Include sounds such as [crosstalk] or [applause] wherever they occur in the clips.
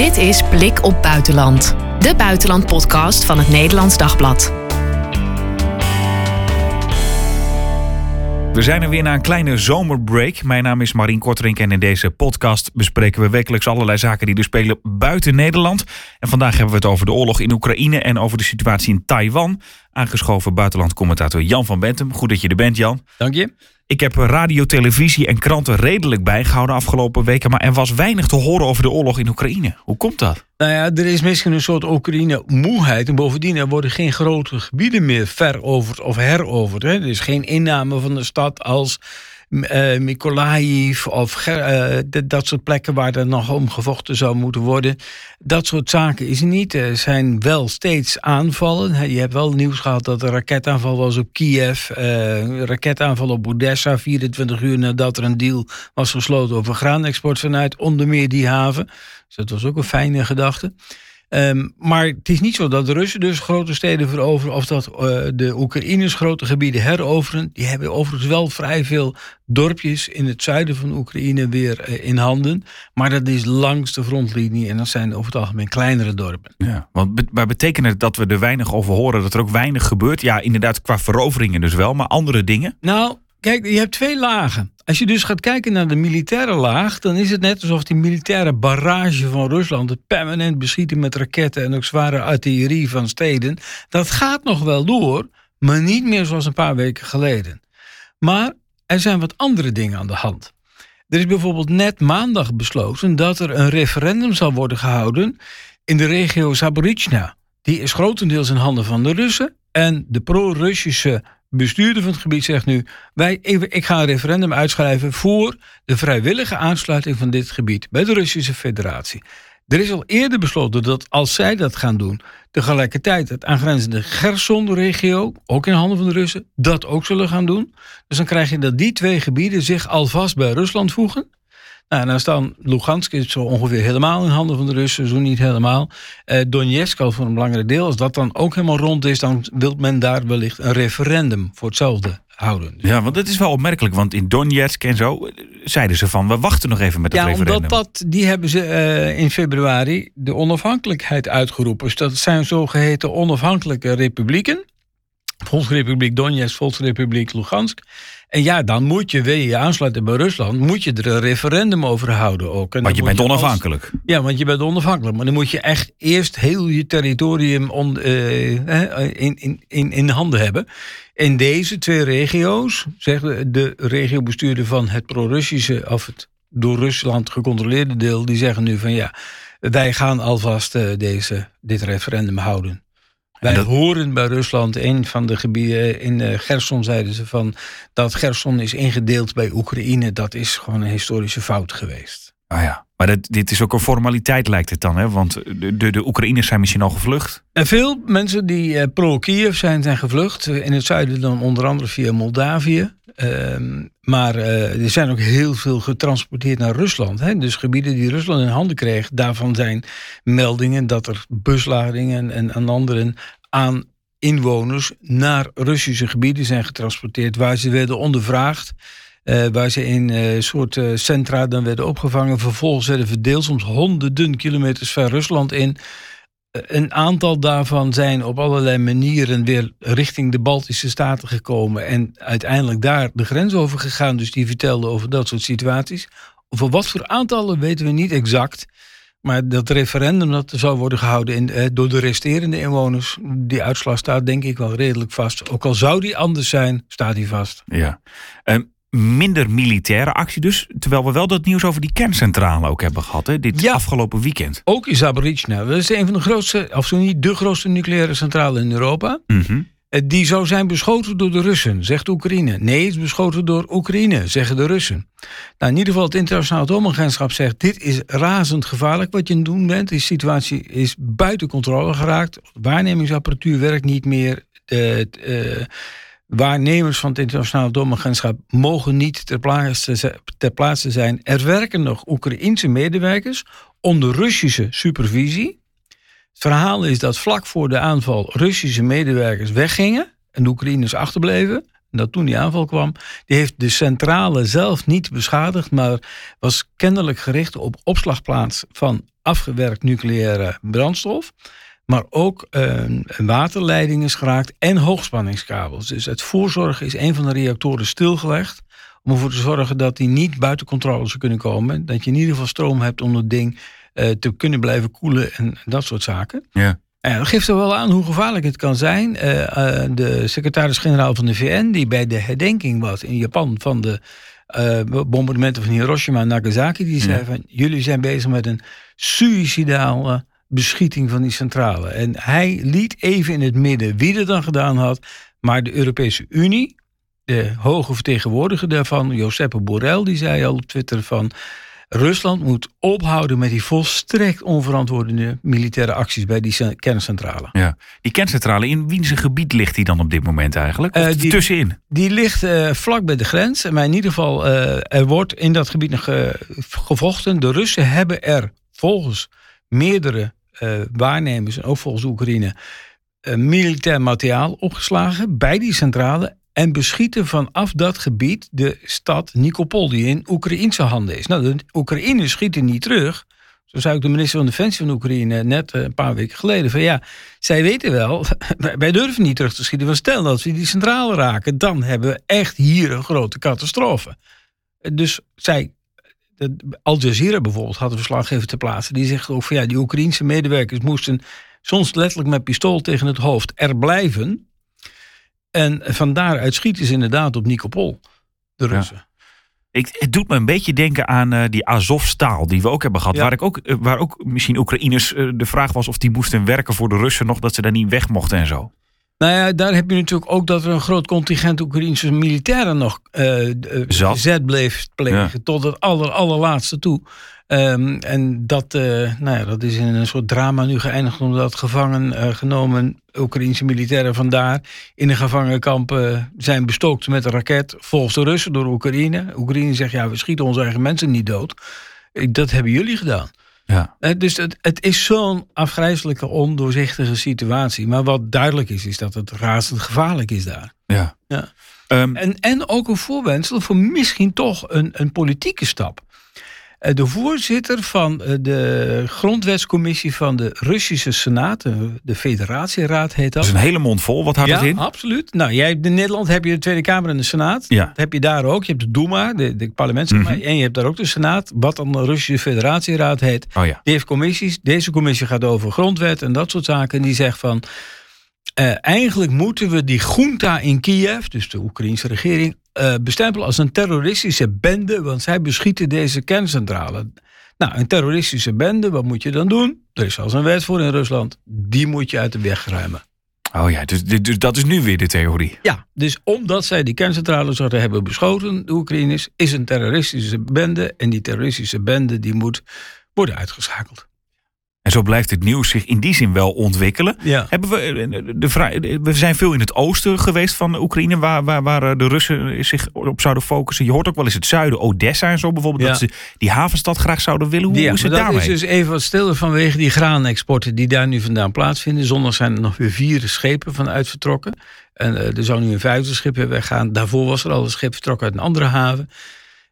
Dit is Blik op Buitenland, de buitenlandpodcast van het Nederlands Dagblad. We zijn er weer na een kleine zomerbreak. Mijn naam is Marien Kortrink en in deze podcast bespreken we wekelijks allerlei zaken die er spelen buiten Nederland. En vandaag hebben we het over de oorlog in Oekraïne en over de situatie in Taiwan. Aangeschoven buitenlandcommentator Jan van Bentum. Goed dat je er bent, Jan. Dank je. Ik heb radio, televisie en kranten redelijk bijgehouden afgelopen weken, maar er was weinig te horen over de oorlog in Oekraïne. Hoe komt dat? Nou ja, er is misschien een soort Oekraïne-moeheid. En bovendien, er worden geen grote gebieden meer veroverd of heroverd. Hè. Er is geen inname van de stad als uh, of uh, dat soort plekken waar er nog om gevochten zou moeten worden. Dat soort zaken is niet. Er zijn wel steeds aanvallen. Je hebt wel nieuws gehad dat er raketaanval was op Kiev, uh, raketaanval op Odessa, 24 uur nadat er een deal was gesloten over graanexport vanuit onder meer die haven. Dus dat was ook een fijne gedachte. Um, maar het is niet zo dat de Russen dus grote steden veroveren of dat uh, de Oekraïners grote gebieden heroveren. Die hebben overigens wel vrij veel dorpjes in het zuiden van Oekraïne weer uh, in handen. Maar dat is langs de frontlinie en dat zijn over het algemeen kleinere dorpen. Ja, want maar betekent het dat we er weinig over horen, dat er ook weinig gebeurt? Ja, inderdaad, qua veroveringen dus wel, maar andere dingen? Nou, Kijk, je hebt twee lagen. Als je dus gaat kijken naar de militaire laag, dan is het net alsof die militaire barrage van Rusland, het permanent beschieten met raketten en ook zware artillerie van steden, dat gaat nog wel door, maar niet meer zoals een paar weken geleden. Maar er zijn wat andere dingen aan de hand. Er is bijvoorbeeld net maandag besloten dat er een referendum zal worden gehouden in de regio Zaporizhzhia. Die is grotendeels in handen van de Russen. En de pro-Russische bestuurder van het gebied zegt nu: wij, ik ga een referendum uitschrijven voor de vrijwillige aansluiting van dit gebied bij de Russische Federatie. Er is al eerder besloten dat als zij dat gaan doen, tegelijkertijd het aangrenzende Gerson-regio, ook in handen van de Russen, dat ook zullen gaan doen. Dus dan krijg je dat die twee gebieden zich alvast bij Rusland voegen. Nou, dan staan Lugansk is zo ongeveer helemaal in handen van de Russen, zo niet helemaal. Eh, Donetsk al voor een belangrijk deel. Als dat dan ook helemaal rond is, dan wil men daar wellicht een referendum voor hetzelfde houden. Ja, want dat is wel opmerkelijk, want in Donetsk en zo eh, zeiden ze van we wachten nog even met het ja, referendum. Ja, omdat dat, die hebben ze uh, in februari de onafhankelijkheid uitgeroepen. Dus dat zijn zogeheten onafhankelijke republieken. Volksrepubliek Donetsk, Volksrepubliek Lugansk. En ja, dan moet je, wil je je aansluiten bij Rusland, moet je er een referendum over houden ook. En want je bent onafhankelijk. ja, want je bent onafhankelijk. Maar dan moet je echt eerst heel je territorium on, uh, in, in, in, in handen hebben. In deze twee regio's, zeggen de regiobestuurder van het pro-Russische, of het door Rusland gecontroleerde deel, die zeggen nu van ja, wij gaan alvast uh, deze, dit referendum houden. Wij horen bij Rusland, een van de gebieden in Gerson zeiden ze van dat Gerson is ingedeeld bij Oekraïne. Dat is gewoon een historische fout geweest. Ah ja, maar dit is ook een formaliteit lijkt het dan, hè? Want de, de, de Oekraïners zijn misschien al gevlucht. En veel mensen die uh, pro-Kiev zijn, zijn gevlucht. In het zuiden dan onder andere via Moldavië. Uh, maar uh, er zijn ook heel veel getransporteerd naar Rusland. Hè? Dus gebieden die Rusland in handen kreeg, daarvan zijn meldingen dat er busladingen en, en anderen aan inwoners naar Russische gebieden zijn getransporteerd, waar ze werden ondervraagd. Uh, waar ze in uh, soort uh, centra dan werden opgevangen. Vervolgens werden verdeeld, soms honderden kilometers ver Rusland in. Een aantal daarvan zijn op allerlei manieren weer richting de Baltische Staten gekomen. En uiteindelijk daar de grens over gegaan. Dus die vertelden over dat soort situaties. Over wat voor aantallen weten we niet exact. Maar dat referendum dat zou worden gehouden in, eh, door de resterende inwoners, die uitslag staat denk ik wel redelijk vast. Ook al zou die anders zijn, staat die vast. Ja. Um, minder militaire actie dus, terwijl we wel dat nieuws over die kerncentrale ook hebben gehad, hè, dit ja, afgelopen weekend. Ook in Zaporizhzhia. Dat is een van de grootste, of zo niet de grootste nucleaire centrale in Europa. Mm die zou zijn beschoten door de Russen, zegt Oekraïne. Nee, het is beschoten door Oekraïne, zeggen de Russen. Nou, in ieder geval, het internationaal atoomagentschap zegt... dit is razend gevaarlijk wat je aan het doen bent. Die situatie is buiten controle geraakt. Waarnemingsapparatuur werkt niet meer. De, uh, waarnemers van het internationaal atoomagentschap... mogen niet ter plaatse, zijn. Er werken nog Oekraïense medewerkers onder Russische supervisie... Het verhaal is dat vlak voor de aanval Russische medewerkers weggingen en de Oekraïners achterbleven. dat toen die aanval kwam, die heeft de centrale zelf niet beschadigd, maar was kennelijk gericht op opslagplaats van afgewerkt nucleaire brandstof. Maar ook uh, waterleiding is geraakt en hoogspanningskabels. Dus het voorzorgen is een van de reactoren stilgelegd. Om ervoor te zorgen dat die niet buiten controle zou kunnen komen. Dat je in ieder geval stroom hebt om het ding uh, te kunnen blijven koelen en dat soort zaken. Ja. En dat geeft er wel aan hoe gevaarlijk het kan zijn. Uh, uh, de secretaris-generaal van de VN, die bij de herdenking was in Japan van de bombardementen van Hiroshima en Nagasaki, die zei ja. van jullie zijn bezig met een suïcidale beschieting van die centrale. En hij liet even in het midden wie er dan gedaan had. Maar de Europese Unie, de hoge vertegenwoordiger daarvan, Giuseppe Borrell, die zei al op Twitter van. Rusland moet ophouden met die volstrekt onverantwoorde militaire acties bij die kerncentrale. Ja, die kerncentrale, in wiens gebied ligt die dan op dit moment eigenlijk? Of uh, die, tussenin? Die ligt uh, vlak bij de grens. Maar in ieder geval, uh, er wordt in dat gebied nog gevochten. De Russen hebben er volgens meerdere waarnemers en ook volgens Oekraïne uh, militair materiaal opgeslagen bij die centrale en beschieten vanaf dat gebied de stad Nikopol die in Oekraïnse handen is. Nou, de Oekraïne schieten niet terug. Zo zei ik de minister van Defensie van Oekraïne net een paar weken geleden. Van ja, zij weten wel, [laughs] wij durven niet terug te schieten. Want stel dat we die centrale raken, dan hebben we echt hier een grote catastrofe. Dus zij Al Jazeera bijvoorbeeld had een verslaggever te plaatsen. Die zegt ook van ja, die Oekraïense medewerkers moesten soms letterlijk met pistool tegen het hoofd er blijven. En van daaruit schieten ze inderdaad op Nikopol, de Russen. Ja. Ik, het doet me een beetje denken aan uh, die Azovstaal die we ook hebben gehad. Ja. Waar, ik ook, uh, waar ook misschien Oekraïners uh, de vraag was of die moesten werken voor de Russen nog. Dat ze daar niet weg mochten en zo. Nou ja, daar heb je natuurlijk ook dat er een groot contingent Oekraïnse militairen nog uh, zet bleef plegen. Ja. Tot het aller, allerlaatste toe. Um, en dat, uh, nou ja, dat is in een soort drama nu geëindigd. Omdat gevangen uh, genomen Oekraïnse militairen vandaar in een gevangenkamp zijn bestookt met een raket. Volgens de Russen door Oekraïne. Oekraïne zegt ja, we schieten onze eigen mensen niet dood. Dat hebben jullie gedaan. Ja. Dus het, het is zo'n afgrijzelijke, ondoorzichtige situatie. Maar wat duidelijk is, is dat het razend gevaarlijk is daar. Ja. ja. Um, en, en ook een voorwensel voor misschien toch een, een politieke stap. De voorzitter van de grondwetscommissie van de Russische Senaat, de Federatieraad heet dat. Dat is een hele mond vol, wat houdt ja, het in? absoluut. Nou, jij, in Nederland heb je de Tweede Kamer en de Senaat. Ja. Dat heb je daar ook. Je hebt de Duma, de, de parlementskamer, mm -hmm. en je hebt daar ook de Senaat, wat dan de Russische Federatieraad heet. Oh ja. Die heeft commissies. Deze commissie gaat over grondwet en dat soort zaken. En die zegt van, uh, eigenlijk moeten we die junta in Kiev, dus de Oekraïnse regering, uh, bestempelen als een terroristische bende, want zij beschieten deze kerncentrale. Nou, een terroristische bende, wat moet je dan doen? Er is al een wet voor in Rusland. Die moet je uit de weg ruimen. Oh ja, dus, dus dat is nu weer de theorie. Ja, dus omdat zij die kerncentrale zouden hebben beschoten, de Oekraïners, is een terroristische bende. En die terroristische bende die moet worden uitgeschakeld. En zo blijft het nieuws zich in die zin wel ontwikkelen. Ja. Hebben we, de, we zijn veel in het oosten geweest van Oekraïne, waar, waar, waar de Russen zich op zouden focussen. Je hoort ook wel eens het zuiden, Odessa en zo bijvoorbeeld, Ja. dat ze die havenstad graag zouden willen. Hoe Ja, is het dat daarmee? is dus even wat stiller vanwege die graanexporten die daar nu vandaan plaatsvinden. Zondag zijn er nog weer vier schepen vanuit vertrokken. En eh, er zou nu een vijfde schip weggaan. Daarvoor was er al een schip vertrokken uit een andere haven.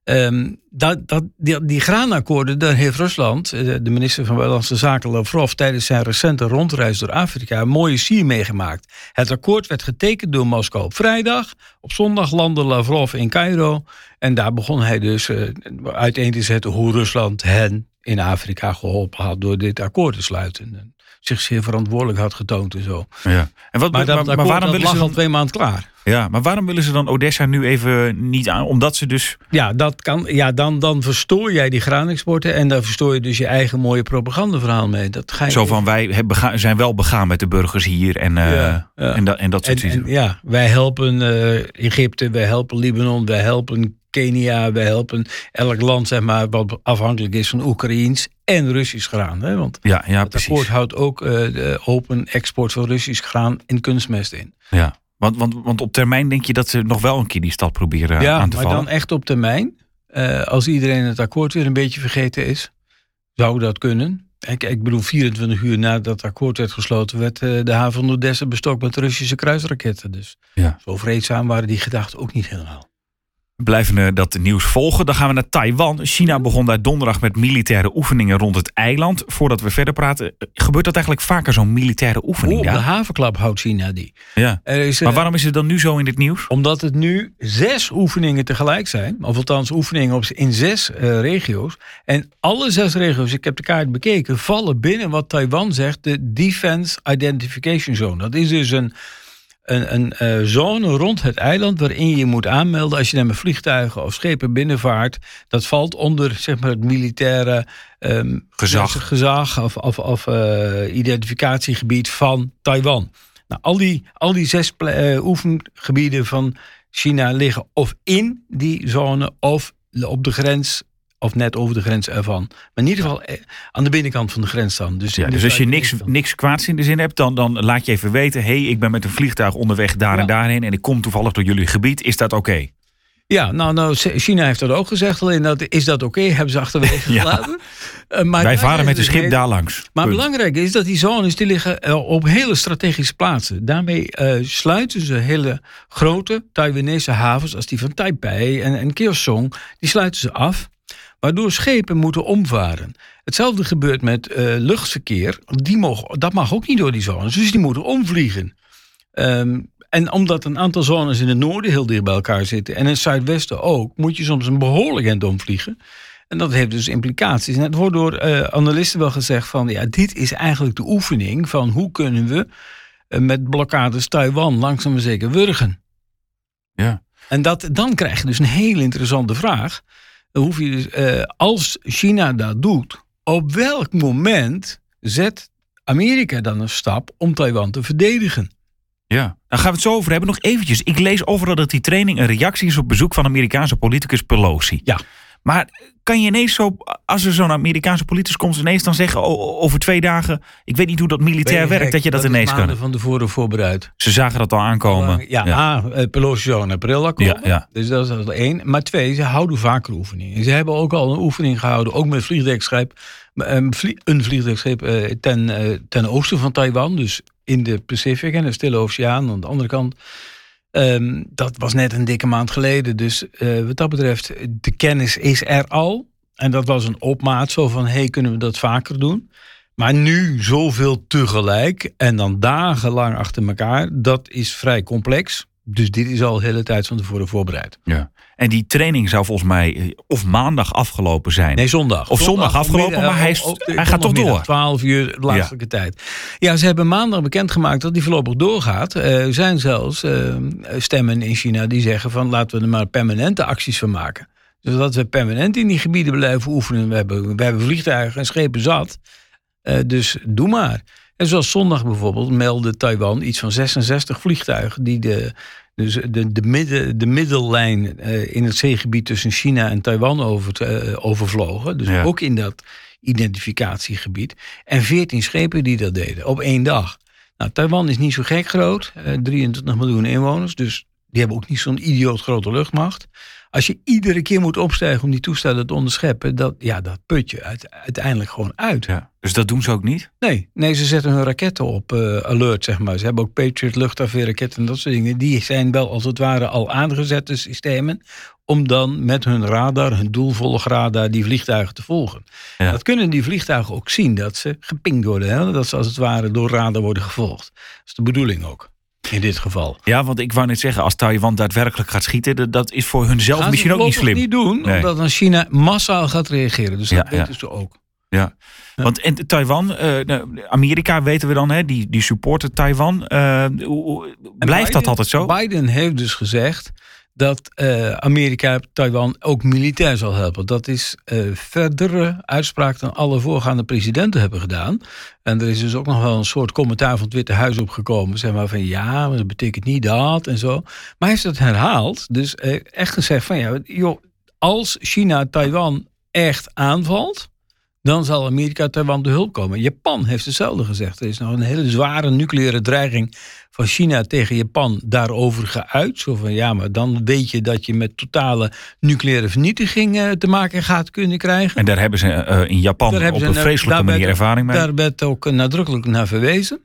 Ehm, dat, dat, die, die graanakkoorden, daar heeft Rusland, eh, de minister van Buitenlandse Zaken Lavrov, tijdens zijn recente rondreis door Afrika een mooie sier meegemaakt. Het akkoord werd getekend door Moskou op vrijdag. Op zondag landde Lavrov in Cairo. En daar begon hij dus uh, uiteen te zetten hoe Rusland hen in Afrika geholpen had door dit akkoord te sluiten. En zich zeer verantwoordelijk had getoond en zo. Ja. En wat, Maar dat maar, maar akkoord waarom willen lag ze al twee maanden klaar. Ja, maar waarom willen ze dan Odessa nu even niet aan? Omdat ze dus Ja, dat kan, ja dan, dan verstoor jij die graanexporten en dan verstoor je dus je eigen mooie propagandaverhaal mee. Dat ga je zo van wij hebben zijn wel begaan met de burgers hier en, eh, ja. en, dat, en dat soort En, dingen. en ja, wij helpen eh, Egypte, wij helpen Libanon, wij helpen Kenia, wij helpen elk land zeg maar, wat afhankelijk is van Oekraïens en Russisch graan. Hè? Want Ja, ja, het precies. akkoord houdt ook eh, de open export van Russisch graan en kunstmest in. Ja. Want, want, want op termijn denk je dat ze nog wel een keer die stad proberen ja, aan te maar vallen. dan echt op termijn. Eh, als iedereen het akkoord weer een beetje vergeten is, zou dat kunnen. Ik, ik bedoel, 24 uur nadat het akkoord werd gesloten, werd eh, de haven van Odessa bestokt met Russische kruisraketten. Dus Ja. zo vreedzaam waren die gedachten ook niet helemaal. We blijven eh, dat nieuws volgen. Dan gaan we naar Taiwan. China begon daar donderdag met militaire oefeningen rond het eiland. Voordat we verder praten, eh, gebeurt dat eigenlijk vaker zo'n militaire oefening? Op de havenklap houdt China die. ja. Er is, Maar eh, waarom is het dan nu zo in dit nieuws? Omdat het nu zes oefeningen tegelijk zijn. Of althans oefeningen op, in zes regio's. En alle zes regio's, ik heb de kaart bekeken, vallen binnen wat Taiwan zegt, de Defense Identification Zone. Dat is dus een, een, een eh, zone rond het eiland waarin je je moet aanmelden als je met vliegtuigen of schepen binnenvaart. Dat valt onder zeg maar, het militaire ehm, Gezag. gezag of, of, of eh, identificatiegebied van Taiwan. Nou, al, die, al die zes eh, oefengebieden van China liggen of in die zone of op de grens of net over de grens ervan. Maar in ieder geval eh, aan de binnenkant van de grens dan. Dus, Ja, dus als je niks, niks kwaads in de zin hebt, dan, dan laat je even weten: hé, hey, ik ben met een vliegtuig onderweg daar Ja. en daarheen en ik kom toevallig door jullie gebied. Is dat oké? Ja, nou, nou, China heeft dat ook gezegd. Alleen dat, is dat oké? Hebben ze achterwege [laughs] Ja. gelaten. Eh, maar Wij varen met een schip daar langs. Maar Punt. belangrijk is dat die zones die liggen eh, op hele strategische plaatsen. Daarmee sluiten ze hele grote Taiwanese havens als die van Taipei en, en Kaohsiung, die sluiten ze af. Waardoor schepen moeten omvaren. Hetzelfde gebeurt met eh, luchtverkeer. Die mogen, dat mag ook niet door die zones, dus die moeten omvliegen. Ehm, en omdat een aantal zones in het noorden heel dicht bij elkaar zitten en in het zuidwesten ook, moet je soms een behoorlijk eind omvliegen. En dat heeft dus implicaties. En het wordt door eh, analisten wel gezegd van ja, dit is eigenlijk de oefening van hoe kunnen we eh, met blokkades Taiwan langzaam maar zeker wurgen. Ja. En dat, dan krijg je dus een hele interessante vraag. Dan hoef je dus, eh, als China dat doet, op welk moment zet Amerika dan een stap om Taiwan te verdedigen? Ja, daar gaan we het zo over hebben. Nog eventjes. Ik lees overal dat die training een reactie is op bezoek van Amerikaanse politicus Pelosi. Ja. Maar kan je ineens zo, als er zo'n Amerikaanse politicus komt, ineens dan zeggen o- over twee dagen, ik weet niet hoe dat militair werkt, dat je dat, ineens kan. van tevoren voorbereid. Ze zagen dat al aankomen. Ja, A, eh, Pelosi zou in april al komen. Ja, ja. Dus dat is al één. Maar twee, ze houden vaker oefeningen. Ze hebben ook al een oefening gehouden, ook met vliegdekschip. Een, vlie- een vliegdekschip eh, ten, eh, ten oosten van Taiwan. Dus in de Pacific en de Stille Oceaan aan de andere kant. Ehm, dat was net een dikke maand geleden. Dus eh, wat dat betreft, de kennis is er al. En dat was een opmaat zo van, hey, kunnen we dat vaker doen? Maar nu zoveel tegelijk en dan dagenlang achter elkaar, dat is vrij complex. Dus dit is al de hele tijd van tevoren voorbereid. Ja. En die training zou volgens mij eh, of maandag afgelopen zijn. Nee, zondag. Of zondag afgelopen, maar hij is- hij gaat toch door. 12 uur laatste tijd. Ja, ze hebben maandag bekendgemaakt dat die voorlopig doorgaat. Eh, Er zijn zelfs eh, stemmen in China die zeggen van laten we er maar permanente acties van maken. Zodat we permanent in die gebieden blijven oefenen. We hebben, we hebben vliegtuigen en schepen zat. Eh, dus doe maar. En zoals zondag bijvoorbeeld meldde Taiwan iets van 66 vliegtuigen die de, dus de, de, midden, de middellijn eh, in het zeegebied tussen China en Taiwan over, eh, overvlogen. Dus Ja. ook in dat identificatiegebied. En 14 schepen die dat deden op één dag. Nou, Taiwan is niet zo gek groot, eh, 23 miljoen inwoners, dus die hebben ook niet zo'n idioot grote luchtmacht. Als je iedere keer moet opstijgen om die toestellen te onderscheppen, dat, ja, dat put je uit- uiteindelijk gewoon uit. Ja. Dus dat doen ze ook niet? Nee, nee, ze zetten hun raketten op eh, alert, zeg maar. Ze hebben ook Patriot luchtafweerraketten en dat soort dingen. Die zijn wel als het ware al aangezette systemen om dan met hun radar, hun doelvolgradar, die vliegtuigen te volgen. Ja. Dat kunnen die vliegtuigen ook zien, dat ze gepingd worden. Hè? Dat ze als het ware door radar worden gevolgd. Dat is de bedoeling ook, in dit geval. Ja, want ik wou net zeggen, als Taiwan daadwerkelijk gaat schieten, dat- dat is voor hunzelf Gaan misschien ze ook niet slim. niet doen, Nee. omdat dan China massaal gaat reageren. Dus dat ja. weten ze ook. Ja. Want en Taiwan, eh, nou, Amerika weten we dan, hè, die, die supporten Taiwan. Eh, En blijft dat altijd zo? Biden heeft dus gezegd dat eh, Amerika Taiwan ook militair zal helpen. Dat is eh, verdere uitspraak dan alle voorgaande presidenten hebben gedaan. En er is dus ook nog wel een soort commentaar van het Witte Huis opgekomen. Zeg maar van ja, maar dat betekent niet dat en zo. Maar hij heeft het herhaald. Dus eh, echt gezegd van ja, joh, als China Taiwan echt aanvalt. Dan zal Amerika Taiwan de hulp komen. Japan heeft hetzelfde gezegd. Er is nog een hele zware nucleaire dreiging van China tegen Japan daarover geuit. Zo van ja, maar dan weet je dat je met totale nucleaire vernietiging eh, te maken gaat kunnen krijgen. En daar hebben ze uh, in Japan op een vreselijke manier ervaring mee. Daar werd ook nadrukkelijk naar verwezen.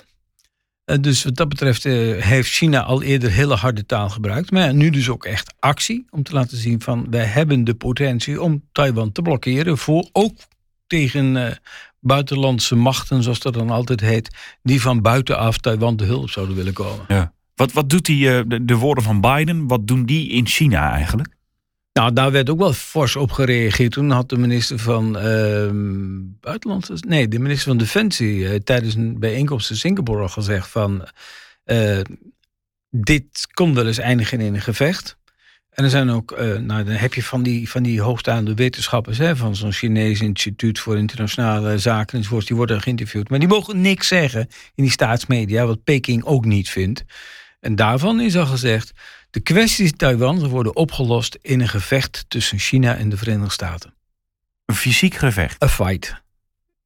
Uh, dus wat dat betreft heeft China al eerder hele harde taal gebruikt. Maar nu dus ook echt actie om te laten zien van wij hebben de potentie om Taiwan te blokkeren. Voor, ook tegen buitenlandse machten, zoals dat dan altijd heet, die van buitenaf Taiwan de hulp zouden willen komen. Ja. Wat, wat doet die, eh, de, de woorden van Biden, wat doen die in China eigenlijk? Nou, daar werd ook wel fors op gereageerd. Toen had de minister van uh, Buitenlandse... Nee, de minister van Defensie uh, tijdens een bijeenkomst in Singapore al gezegd van... Dit kon wel eens eindigen in een gevecht. En er zijn ook, uh, nou, dan heb je van die, van die hoogstaande wetenschappers, hè, van zo'n Chinees instituut voor internationale zaken enzovoort, die worden geïnterviewd. Maar die mogen niks zeggen in die staatsmedia, wat Peking ook niet vindt. En daarvan is al gezegd, de kwesties Taiwan worden opgelost in een gevecht tussen China en de Verenigde Staten. Een fysiek gevecht? Een fight.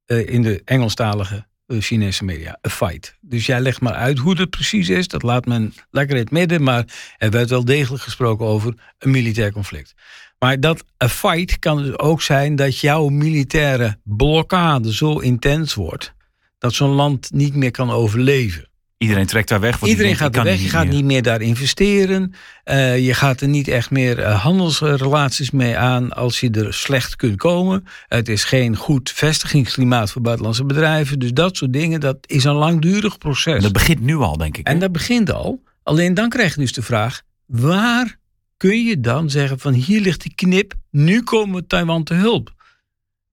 Uh, in de Engelstalige Chinese media. A fight. Dus jij legt maar uit hoe het precies is. Dat laat men lekker in het midden. Maar er werd wel degelijk gesproken over een militair conflict. Maar dat a fight kan dus ook zijn dat jouw militaire blokkade zo intens wordt. dat zo'n land niet meer kan overleven. Iedereen trekt daar weg. Iedereen gaat er weg. Je gaat niet meer daar investeren. Uh, je gaat er niet echt meer uh, handelsrelaties mee aan als je er slecht kunt komen. Het is geen goed vestigingsklimaat voor buitenlandse bedrijven. Dus dat soort dingen, dat is een langdurig proces. Dat begint nu al, denk ik. En dat begint al. Alleen dan krijg je dus de vraag: waar kun je dan zeggen van hier ligt die knip, nu komen we Taiwan te hulp?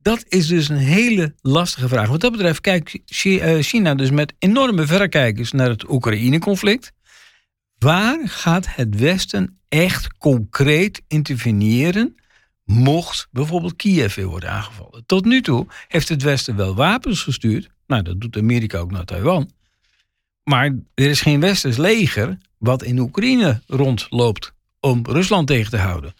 Dat is dus een hele lastige vraag. Wat dat betreft kijkt eh, China dus met enorme verrekijkers naar het Oekraïne-conflict. Waar gaat het Westen echt concreet interveneren mocht bijvoorbeeld Kiev weer worden aangevallen? Tot nu toe heeft het Westen wel wapens gestuurd. Nou, dat doet Amerika ook naar Taiwan. Maar er is geen Westers leger wat in Oekraïne rondloopt om Rusland tegen te houden.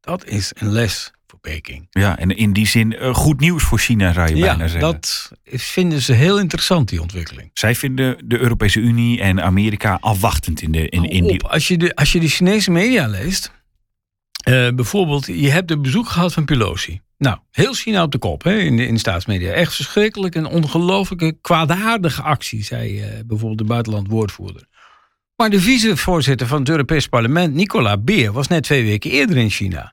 Dat is een les Peking. Ja, en in die zin uh, goed nieuws voor China, zou je ja, bijna zeggen. dat vinden ze heel interessant, die ontwikkeling. Zij vinden de Europese Unie en Amerika afwachtend in, de, in, in die... Als je, de, als je de Chinese media leest, uh, bijvoorbeeld, je hebt een bezoek gehad van Pelosi. Nou, heel China op de kop hè, in, de, in de staatsmedia. Echt verschrikkelijk en ongelooflijke kwaadaardige actie, zei uh, bijvoorbeeld de buitenlandwoordvoerder. Maar de vicevoorzitter van het Europees Parlement, Nicola Beer, was net twee weken eerder in China.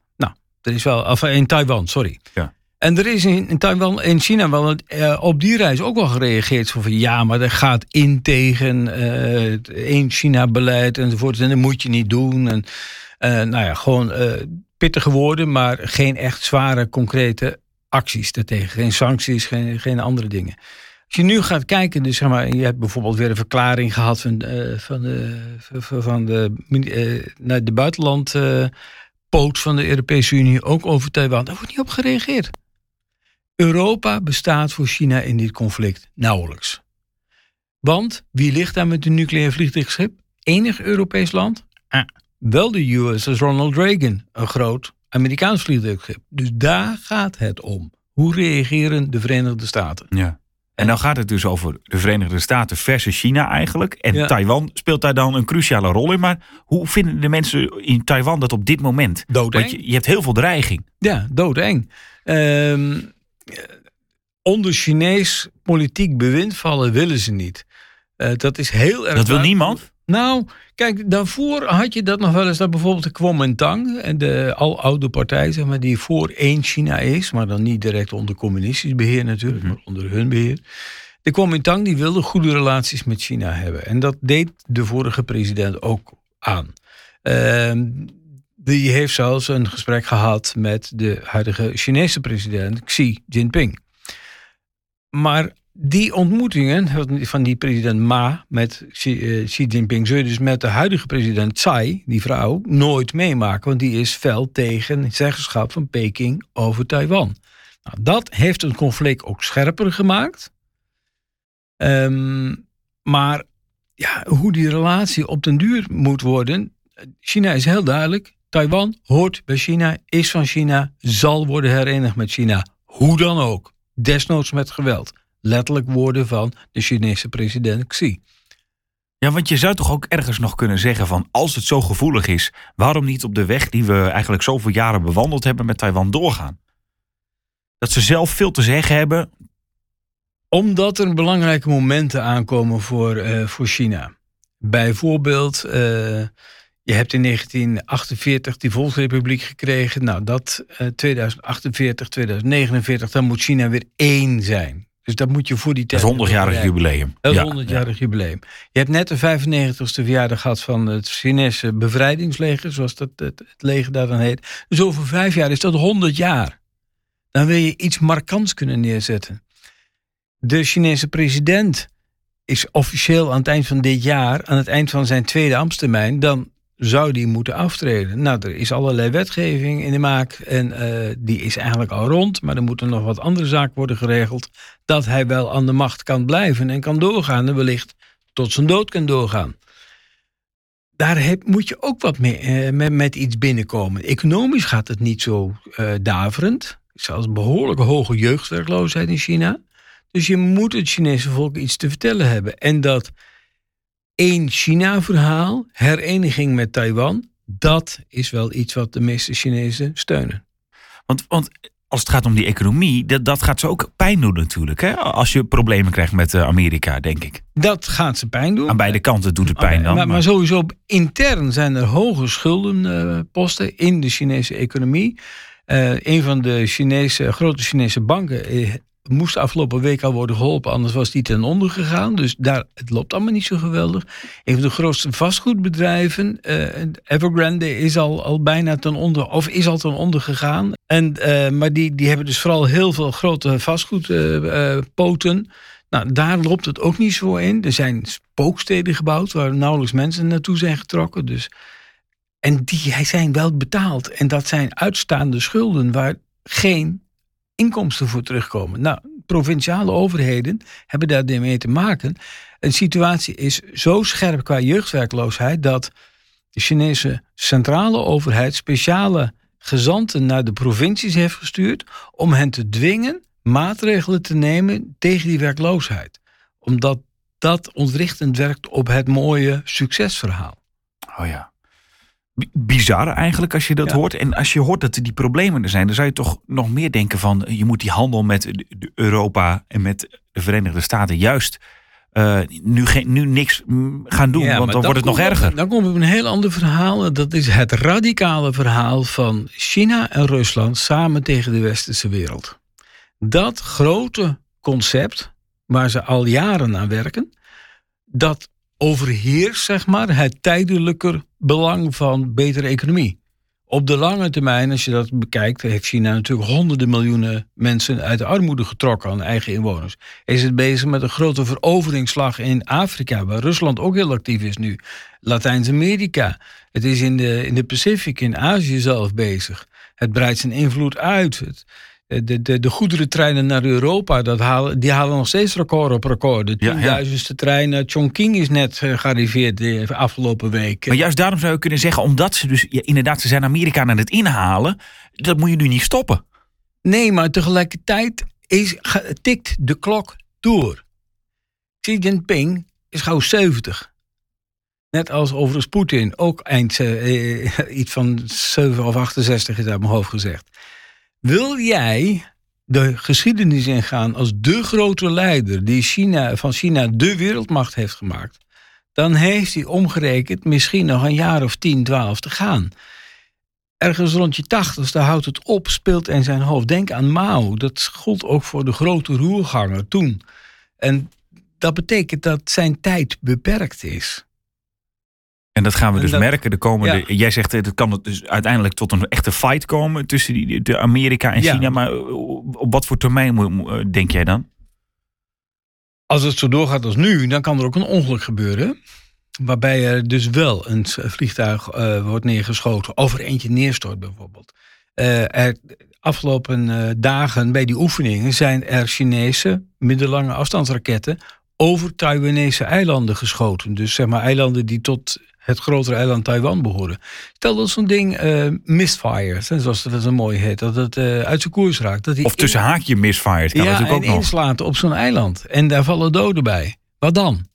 Er is wel, of in Taiwan, sorry. Ja. En er is in, in Taiwan, in China wel uh, op die reis ook wel gereageerd. Zo van ja, maar dat gaat in tegen uh, het één China-beleid enzovoort. En dat moet je niet doen. En nou ja, gewoon pittige woorden, maar geen echt zware, concrete acties daartegen. Geen sancties, geen, geen andere dingen. Als je nu gaat kijken, dus zeg maar, je hebt bijvoorbeeld weer een verklaring gehad van, van de, van de, naar de buitenland poot van de Europese Unie ook over Taiwan. Daar wordt niet op gereageerd. Europa bestaat voor China in dit conflict nauwelijks. Want wie ligt daar met een nucleair vliegtuigschip? Enig Europees land? Ah, wel de USS Ronald Reagan, een groot Amerikaans vliegtuigschip. Dus daar gaat het om. Hoe reageren de Verenigde Staten? Ja. En dan gaat het dus over de Verenigde Staten versus China eigenlijk. En Taiwan speelt daar dan een cruciale rol in. Maar hoe vinden de mensen in Taiwan dat op dit moment? Doodeng. Want je, je hebt heel veel dreiging. Ja, doodeng. Uh, onder Chinees politiek bewind vallen willen ze niet. Uh, dat is heel erg... Dat wil niemand? Nou, kijk, daarvoor had je dat nog wel eens dat bijvoorbeeld de Kuomintang, de aloude partij, zeg maar, die voor één China is, maar dan niet direct onder communistisch beheer natuurlijk, mm -hmm. maar onder hun beheer. De Kuomintang die wilde goede relaties met China hebben. En dat deed de vorige president ook aan. Uh, die heeft zelfs een gesprek gehad met de huidige Chinese president Xi Jinping. Maar die ontmoetingen van die president Ma met Xi, Xi, Jinping zul dus met de huidige president Tsai, die vrouw, nooit meemaken. Want die is fel tegen het zeggenschap van Peking over Taiwan. Nou, dat heeft een conflict ook scherper gemaakt. Um, maar ja, hoe die relatie op den duur moet worden. China is heel duidelijk. Taiwan hoort bij China, is van China, zal worden herenigd met China. Hoe dan ook. Desnoods met geweld. Letterlijk woorden van de Chinese president Xi. Ja, want je zou toch ook ergens nog kunnen zeggen van als het zo gevoelig is, waarom niet op de weg die we eigenlijk zoveel jaren bewandeld hebben met Taiwan doorgaan? Dat ze zelf veel te zeggen hebben. Omdat er belangrijke momenten aankomen voor, uh, voor China. Bijvoorbeeld, uh, je hebt in 1948 die Volksrepubliek gekregen. Nou, dat uh, 2048, 2049, dan moet China weer één zijn. Dus dat moet je voor die tijd. Het 100-jarig jubileum. Het 100-jarig jubileum. Je hebt net de 95ste verjaardag gehad van het Chinese bevrijdingsleger, zoals dat, het, het leger daar dan heet. Dus over vijf jaar is dat 100 jaar. Dan wil je iets markants kunnen neerzetten. De Chinese president is officieel aan het eind van dit jaar, aan het eind van zijn tweede ambtstermijn, dan zou die moeten aftreden. Nou, er is allerlei wetgeving in de maak en uh, die is eigenlijk al rond, maar er moeten nog wat andere zaken worden geregeld, dat hij wel aan de macht kan blijven en kan doorgaan en wellicht tot zijn dood kan doorgaan. Daar moet je ook wat mee, uh, met, met, iets binnenkomen. Economisch gaat het niet zo uh, daverend. Zelfs behoorlijk hoge jeugdwerkloosheid in China. Dus je moet het Chinese volk iets te vertellen hebben. En dat één China-verhaal, hereniging met Taiwan, dat is wel iets wat de meeste Chinezen steunen. Want, want als het gaat om die economie, dat, dat gaat ze ook pijn doen natuurlijk. Hè? Als je problemen krijgt met uh, Amerika, denk ik. Dat gaat ze pijn doen. Aan beide kanten doet het pijn dan. Maar, maar sowieso intern zijn er hoge schuldenposten uh, in de Chinese economie. Uh, een van de Chinese, grote Chinese banken moest afgelopen week al worden geholpen, anders was die ten onder gegaan. Dus daar, het loopt allemaal niet zo geweldig. Een van de grootste vastgoedbedrijven, uh, Evergrande, is al, al bijna ten onder, of is al ten onder gegaan. En, uh, maar die, die hebben dus vooral heel veel grote vastgoedpoten. Uh, nou, daar loopt het ook niet zo in. Er zijn spooksteden gebouwd waar nauwelijks mensen naartoe zijn getrokken. Dus, en die zijn wel betaald. En dat zijn uitstaande schulden waar geen inkomsten voor terugkomen. Nou, provinciale overheden hebben daarmee te maken. Een situatie is zo scherp qua jeugdwerkloosheid dat de Chinese centrale overheid speciale gezanten naar de provincies heeft gestuurd om hen te dwingen maatregelen te nemen tegen die werkloosheid. Omdat dat ontrichtend werkt op het mooie succesverhaal. Oh ja bizar eigenlijk als je dat hoort. En als je hoort dat die problemen er zijn, dan zou je toch nog meer denken van je moet die handel met Europa en met de Verenigde Staten juist uh, nu, geen, nu niks gaan doen, want dan, wordt het nog erger. dan we op een heel ander verhaal. Dat is het radicale verhaal van China en Rusland samen tegen de westerse wereld. Dat grote concept, waar ze al jaren aan werken, dat overheerst zeg maar, het tijdelijker belang van betere economie. Op de lange termijn, als je dat bekijkt, heeft China natuurlijk honderden miljoenen mensen uit de armoede getrokken aan eigen inwoners. Is het bezig met een grote veroveringsslag in Afrika, waar Rusland ook heel actief is nu. Latijns-Amerika. Het is in de, in de Pacific, in Azië zelf bezig. Het breidt zijn invloed uit. Het, de, de, de goederentreinen naar Europa, dat halen, die halen nog steeds record op record. De tienduizendste ja, trein naar Chongqing is net eh, gearriveerd de afgelopen week. Maar juist daarom zou je kunnen zeggen, omdat ze dus ja, inderdaad, ze zijn Amerika aan het inhalen, dat moet je nu niet stoppen. Nee, maar tegelijkertijd is, tikt de klok door. Xi Jinping is gauw 70. Net als overigens Poetin, ook eind eh, iets van 7 of 68 is uit mijn hoofd gezegd. Wil jij de geschiedenis ingaan als de grote leider die China, van China de wereldmacht heeft gemaakt, dan heeft hij omgerekend misschien nog een jaar of 10, 12 te gaan. Ergens rond je tachtigste houdt het op, speelt in zijn hoofd. Denk aan Mao, dat gold ook voor de grote roerganger toen. En dat betekent dat zijn tijd beperkt is. En dat gaan we dus merken de komende. Ja. Jij zegt het kan dus uiteindelijk tot een echte fight komen tussen die, de Amerika en China. Maar eh, op wat voor termijn eh, denk jij dan? Als het zo doorgaat als nu, dan kan er ook een ongeluk gebeuren. Waarbij er dus wel een vliegtuig uh, wordt neergeschoten. Of er eentje neerstort bijvoorbeeld. Uh, er, afgelopen uh, dagen bij die oefeningen zijn er Chinese middellange afstandsraketten over Taiwanese eilanden geschoten. Dus zeg maar eilanden die tot het grotere eiland Taiwan behoren. Stel dat zo'n ding uh, misfire, zoals dat een mooi heet, dat het uh, uit zijn koers raakt. Dat of tussen in... haakje misfire, kan ja, natuurlijk ook en nog. inslaat op zo'n eiland. En daar vallen doden bij. Wat dan?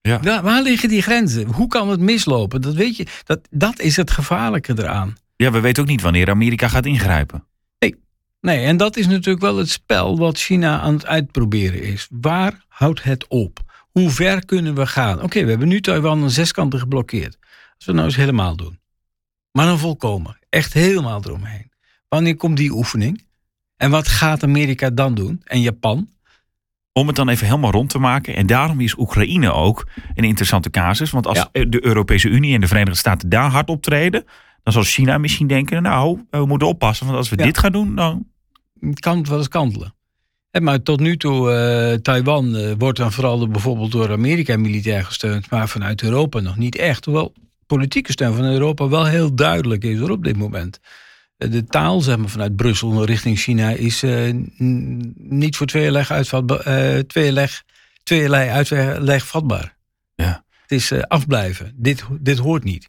Ja. Waar, waar liggen die grenzen? Hoe kan het mislopen? Dat weet je. Dat, dat is het gevaarlijke eraan. Ja, we weten ook niet wanneer Amerika gaat ingrijpen. Nee. nee, en dat is natuurlijk wel het spel wat China aan het uitproberen is. Waar houdt het op? Hoe ver kunnen we gaan? Oké, we hebben nu Taiwan aan zes kanten geblokkeerd. Als we nou eens helemaal doen. Maar dan volkomen. Echt helemaal eromheen. Wanneer komt die oefening? En wat gaat Amerika dan doen? En Japan? Om het dan even helemaal rond te maken. En daarom is Oekraïne ook een interessante casus. Want als Ja. de Europese Unie en de Verenigde Staten daar hard optreden. Dan zal China misschien denken, nou, we moeten oppassen. Want als we Ja. dit gaan doen, dan... Het kan wel eens kantelen. Maar tot nu toe, eh, Taiwan eh, wordt dan vooral bijvoorbeeld door Amerika militair gesteund, maar vanuit Europa nog niet echt. Hoewel politieke steun van Europa wel heel duidelijk is op dit moment. Eh, De taal zeg maar, vanuit Brussel richting China is niet voor eh, tweeërlei, tweeërlei uitleg vatbaar. Ja. Het is afblijven. Dit, dit hoort niet.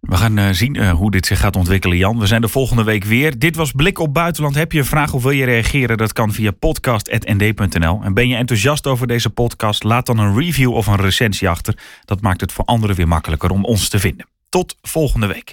We gaan eh, zien eh, hoe dit zich gaat ontwikkelen, Jan. We zijn de volgende week weer. Dit was Blik op Buitenland. Heb je een vraag of wil je reageren? Dat kan via podcast.nd.nl. En ben je enthousiast over deze podcast? Laat dan een review of een recensie achter. Dat maakt het voor anderen weer makkelijker om ons te vinden. Tot volgende week.